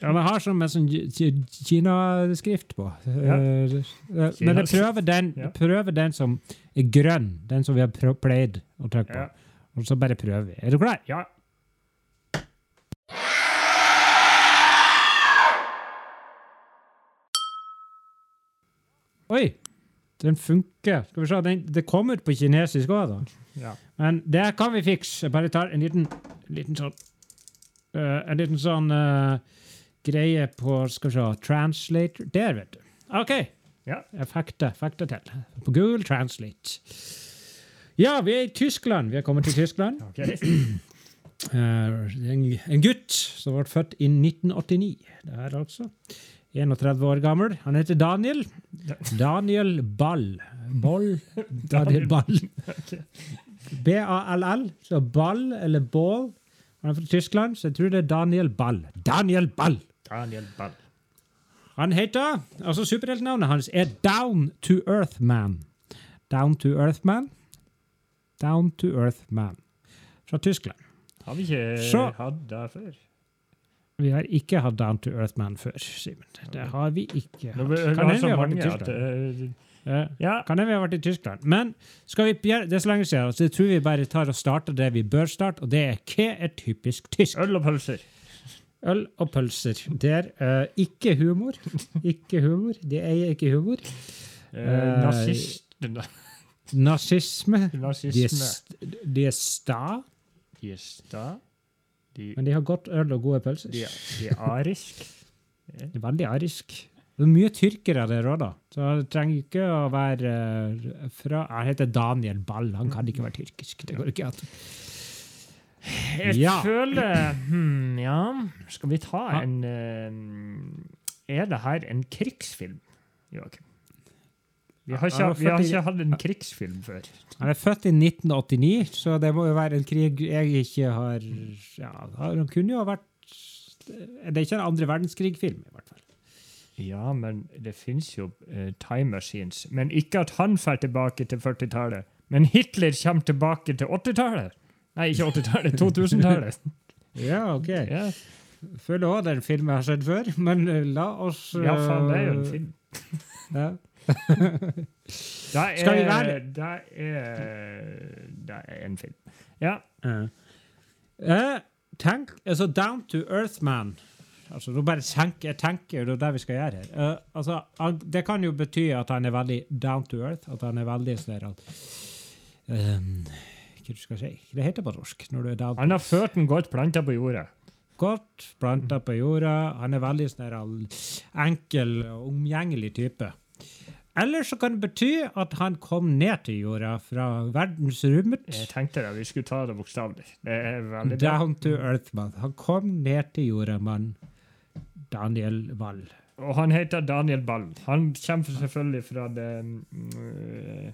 Ja, men har sånn med sånn ki- ki- Kina-skrift på. Ja. Eh, eh, men jeg prøver den, Ja. prøver den som er grønn, den som vi har pleid å trykke på. Ja. Og så bare prøver vi. Er du klar? ja. Oi! Den funker. Skal vi se, den, det kom ut på kinesisk òg, da. ja. Men det kan vi fikse. Jeg bare tar en liten, liten sånn uh, En liten sånn eh, greie på Skal vi se Translator Der, vet du. OK. Ja. Fikk det, til. På Google Translate. Ja, vi er i Tyskland. Vi er kommet til Tyskland. Okay. Uh, en, en gutt som ble født i 1989. Det er altså 31 år gammel. Han heter Daniel. Daniel Ball. Boll? Daniel Ball. B-A-L-L. Så Ball eller Ball. Han er fra Tyskland, så jeg tror det er Daniel Ball. Daniel Ball! Daniel Ball. Han heter, altså Superheltnavnet hans er Down to Earth Man. Down to Earth Man. Down to Earth Man. Fra Tyskland. Har vi ikke Så- hatt det før? Vi har ikke hatt Down to Earth Man før, Simen. Det har vi ikke hatt. Kan det hende vi har vært i Tyskland. eh, Ja. Kan hende vi har vært i Tyskland. Men vi det er så lenge siden, så jeg tror vi bare tar og starter det vi bør starte, og det er hva er typisk tysk? Øl og pølser. Øl og pølser. Det er eh, ikke humor. Ikke humor. Det er ikke humor. Uh, nazist... Nazisme. De er, Nazisme. st- de er sta, De, men de har godt øl og gode pølser. de, de er arisk. Det er veldig arisk. Det er mye tyrkere der òg, da. Så det trenger ikke å være fra Han heter Daniel Ball. Han kan ikke være tyrkisk. Det går ikke an. Jeg Ja. føler hmm, Ja, skal vi ta en eh, Er det her en krigsfilm, Joakim? Vi har, ikke, vi har ikke hatt en krigsfilm før. Han er født i 1989, så det må jo være en krig jeg ikke har Ja, han kunne jo ha vært Det er ikke en andre verdenskrig-film, i hvert fall. Ja, men det fins jo uh, time machines. Men ikke at han drar tilbake til 40-tallet. Men Hitler kommer tilbake til 80-tallet! Nei, ikke 80-tallet, 2000-tallet. Ja, OK. Ja. Føler òg den filmen jeg har sett før, men eh, la oss ja, faen, det er jo en eh, film. Ja. Det er, Skal vi være- Det er, det er en film. Ja. Uh. Uh, tenk, altså Down to Earth Man. Altså, nå bare tenker, jeg tenker det er det vi skal gjøre her. Uh, altså, han, det kan jo bety at han er veldig down to earth. At han er veldig sånn at um, Hva du skal si? Det heter på norsk? Når du er Han har ført den godt planta på jorda. godt, planta på jorda. Han er veldig sånn enkel og omgjengelig type. Eller så kan det bety at han kom ned til jorda fra verdensrommet. Jeg tenkte det, vi skulle ta det bokstavelig. Det er veldig bra. Down to earth, man. Han kom ned til jorda, mann. Daniel Wall. Og han heter Daniel Ball. Han kommer selvfølgelig fra det mm,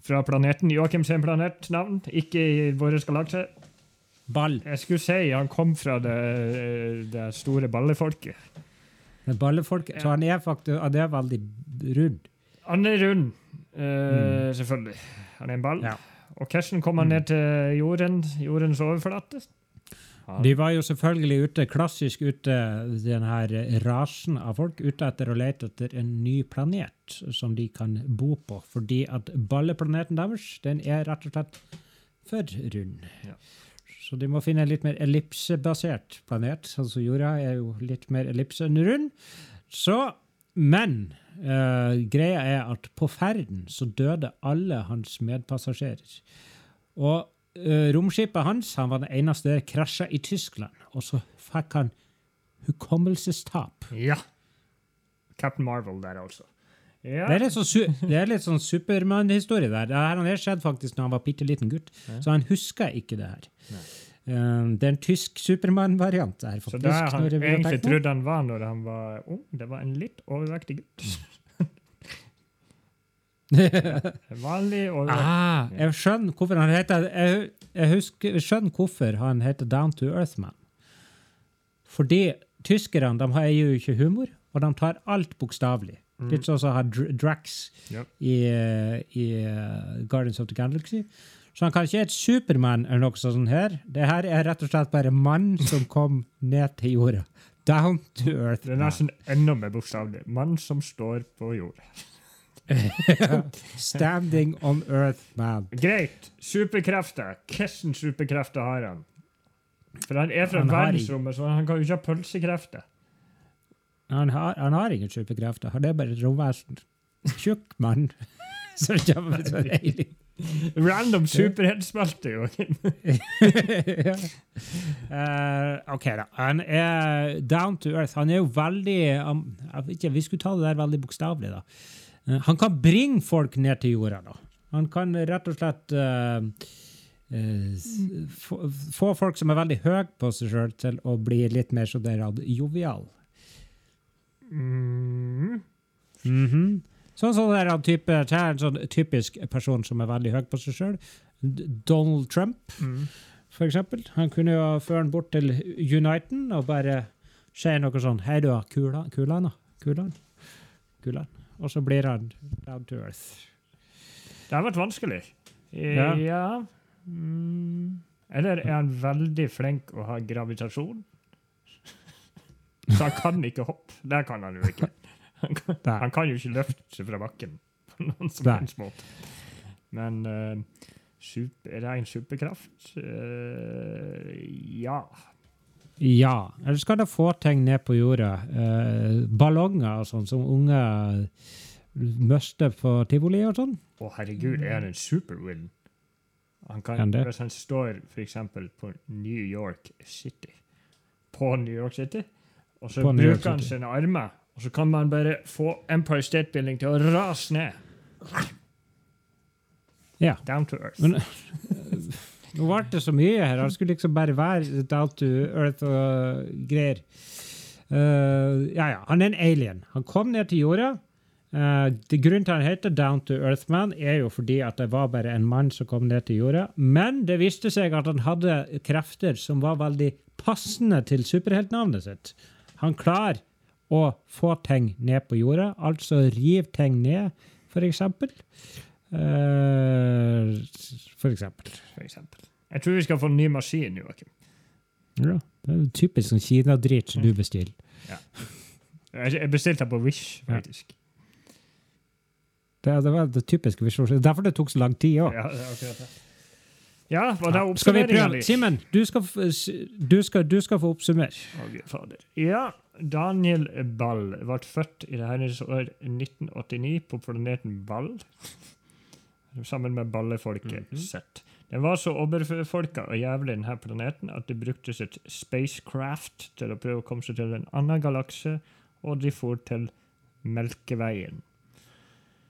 Fra planeten Joakim sin planetnavn, ikke i vår galakse. Ball. Jeg skulle si han kom fra det, det store ballefolket. Det ballefolket. Ja. Så han er faktisk han er veldig rund. Han er rund, eh, selvfølgelig. Han er en ball. Ja. Og hvordan kom han ned til jorden, jordens overflate? De var jo selvfølgelig ute, klassisk ute, den her rasen av folk, ute etter å lete etter en ny planet som de kan bo på. Fordi at balleplaneten deres, den er rett og slett for rund. Ja. Så de må finne en litt mer ellipsebasert planet. Altså jorda er jo litt mer ellipse enn rund. Så, men uh, greia er at på ferden så døde alle hans medpassasjerer. Og romskipet hans han var den eneste der krasja i Tyskland. Og så fikk han hukommelsestap. Ja. Captain Marvel der, altså. Ja. Det er litt sånn, det sånn Supermann-historie der. Det her skjedde faktisk når han var bitte liten gutt, så han husker ikke det her. Um, det er en tysk Supermann-variant. Så det han egentlig trodde han var når han var ung, det var en litt overvektig gutt. Vanlig og Ah, jeg skjønner hvorfor han heter Jeg, jeg, husker, jeg skjønner hvorfor han heter Down to Earth Man. Fordi tyskerne de har jo ikke humor, og de tar alt bokstavelig. Litt sånn som har Drax yep. i, eh, i eh, Guardians of the Galaxy. Så han kan ikke hete Supermann eller noe sånt her. Det her er rett og slett bare mann som kom ned til jorda. Down to earth. Det er nesten enda mer bokstavelig. Mann som står på jorda. Standing on earth, man. Greit. Superkrefter. Hvilke superkrefter har han? For han er fra Han verdensrommet, så han kan jo ikke ha pølsekrefter. Han har, han har ingen superkrefter. Han er bare et romvesen. Tjukk mann. Som kommer så deilig. Random superheltsmelte, Joakim. ja. Eh, OK, da. Han er down to earth. Han er jo veldig um, ikke, Vi skulle ta det der veldig bokstavelig, da. Eh, han kan bringe folk ned til jorda, da. Han kan rett og slett uh, uh, få, folk som er veldig høye på seg sjøl, til å bli litt mer så der jovial. Mm. Mhm. Sånn som er en type, en sånn typisk person som er veldig høy på seg sjøl. Donald Trump, Mm. for eksempel. Han kunne jo føre han bort til Uniten og bare si noe sånn Hei, du, Kulan, Kulan. Kulan. Kulan. Og så blir han down to earth. Det har vært vanskelig. Ja. Ja. Mm. Eller er han veldig flink å ha gravitasjon? Så han kan ikke hoppe. Det kan han jo ikke. Han kan, han kan jo ikke løfte seg fra bakken på noen som helst måte. Men uh, super, er det en superkraft? Uh, ja. Ja. Eller skal det få ting ned på jorda? Eh, ballonger og sånn, som unger mister på tivoli og sånn? Å, herregud, er han en supervillain? Han kan, Kan hvis han står eksempel på New York City På New York City, og så På bruker han sine armer, og så kan man bare få Empire State Building til å rase ned. Ja. Down to earth. Men nå ble det så mye her. Han skulle liksom bare være down to earth og greier. Uh, ja, ja. Han er en alien. Han kom ned til jorda. Uh, det Grunnen til han heter Down to Earth Man, er jo fordi at det var bare en mann som kom ned til jorda. Men det viste seg at han hadde krefter som var veldig passende til superheltnavnet sitt. Han klarer å få ting ned på jorda, altså rive ting ned. Eh, for eksempel. For eksempel. Jeg tror vi skal få en ny maskin, Joakim. Ja, det er typisk sånn Kina-drit som du bestiller. Jeg jeg bestilte den på Wish, Ja. Det, det var det typiske visjonen. Derfor det tok så lang tid òg. Ja, det er akkurat det. Ja, var det oppsummeringa? Simen, du, du, du skal få oppsummere. Oh. Ja, Daniel Ball ble født i det herrens år 1989 på planeten Ball. Sammen med ballefolket Sett. Den var så overfolka og jævlig, denne planeten, at det bruktes et spacecraft til å prøve å komme seg til en annen galakse, og de for til Melkeveien.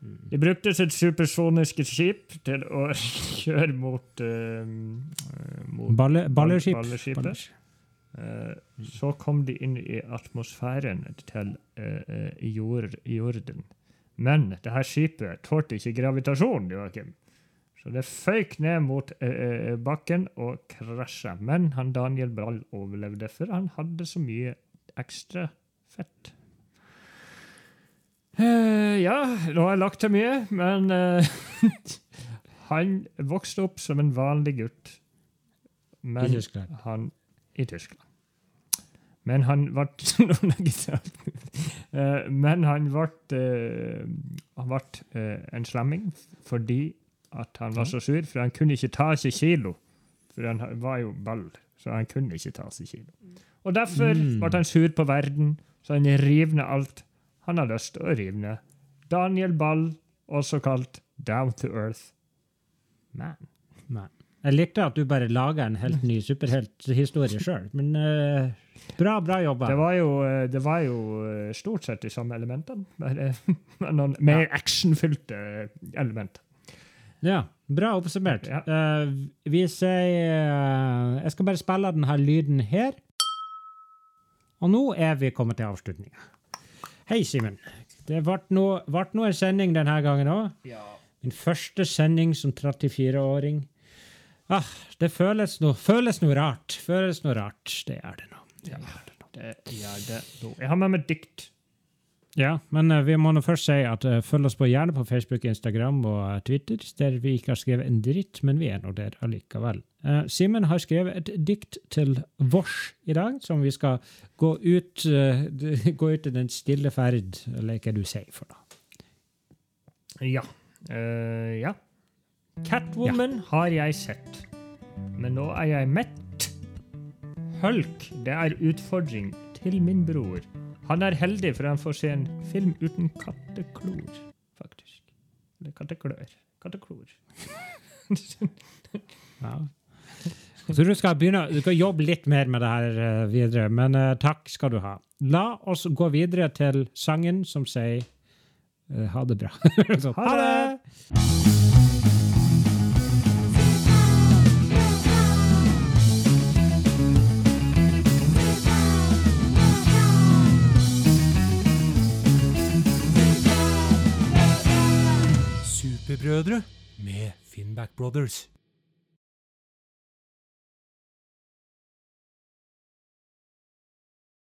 De brukte sitt supersoniske skip til å kjøre mot, uh, mot Balle, balleskip. Balleskipet. Balleskip. Eh, så kom de inn i atmosfæren til uh, jord, jorden. Men det her skipet tålte ikke gravitasjonen, Joakim. Så det føyk ned mot eh, bakken og krasja. Men han Daniel Brall overlevde, for han hadde så mye ekstra fett. Eh, ja, nå har jeg lagt til mye, men eh, han vokste opp som en vanlig gutt. Men I Tyskland. han i Tyskland. Men han ble Eh, Men han ble Han ble en slemming fordi at han var så sur, for han kunne ikke ta seg kilo. For han var jo ball, så han kunne ikke ta seg kilo. Og derfor Mm. ble han sur på verden, så han river ned alt han har lyst til å rive ned. Daniel Ball, også kalt Down to Earth Man. Nei. Jeg likte at du bare laga en helt ny superhelthistorie sjøl, men uh, bra, bra jobba. Det var jo, eh, det var jo eh, stort sett de samme elementene, bare noen mer actionfylte elementer. Ja, bra oppsummert. Ja. Uh, vi sier uh, Jeg skal bare spille denne lyden her. Og nå er vi kommet til avslutninga. Hei, Simen. Det ble nå en sending denne gangen òg. Min første sending som 34-åring. Ah, det føles noe, føles noe rart. Føles noe rart. Det er det nå. Det er det nå. Det gjør det nå. Jeg har med meg dikt. Ja, men uh, vi må nå først si at uh, følg oss på gjerne på Facebook, Instagram og uh, Twitter, der vi ikke har skrevet en dritt, men vi er nå der allikevel. Simen har skrevet et dikt til vårs i dag, som vi skal gå ut, gå ut i den stille ferd, eller hva du sier for da. Ja. Ja. Catwoman har jeg sett, men nå er jeg mett. Hulk, det er utfordring til min bror. Han er heldig, for han får se en film uten katteklor, faktisk. Eller katteklør. Katteklor. Ja. Så du skal begynne, du skal jobbe litt mer med det her eh, videre, men uh, takk skal du ha. La oss gå videre til sangen som sier uh, ha det bra. Så, Ha det! Superbrødre med Finnback Brothers.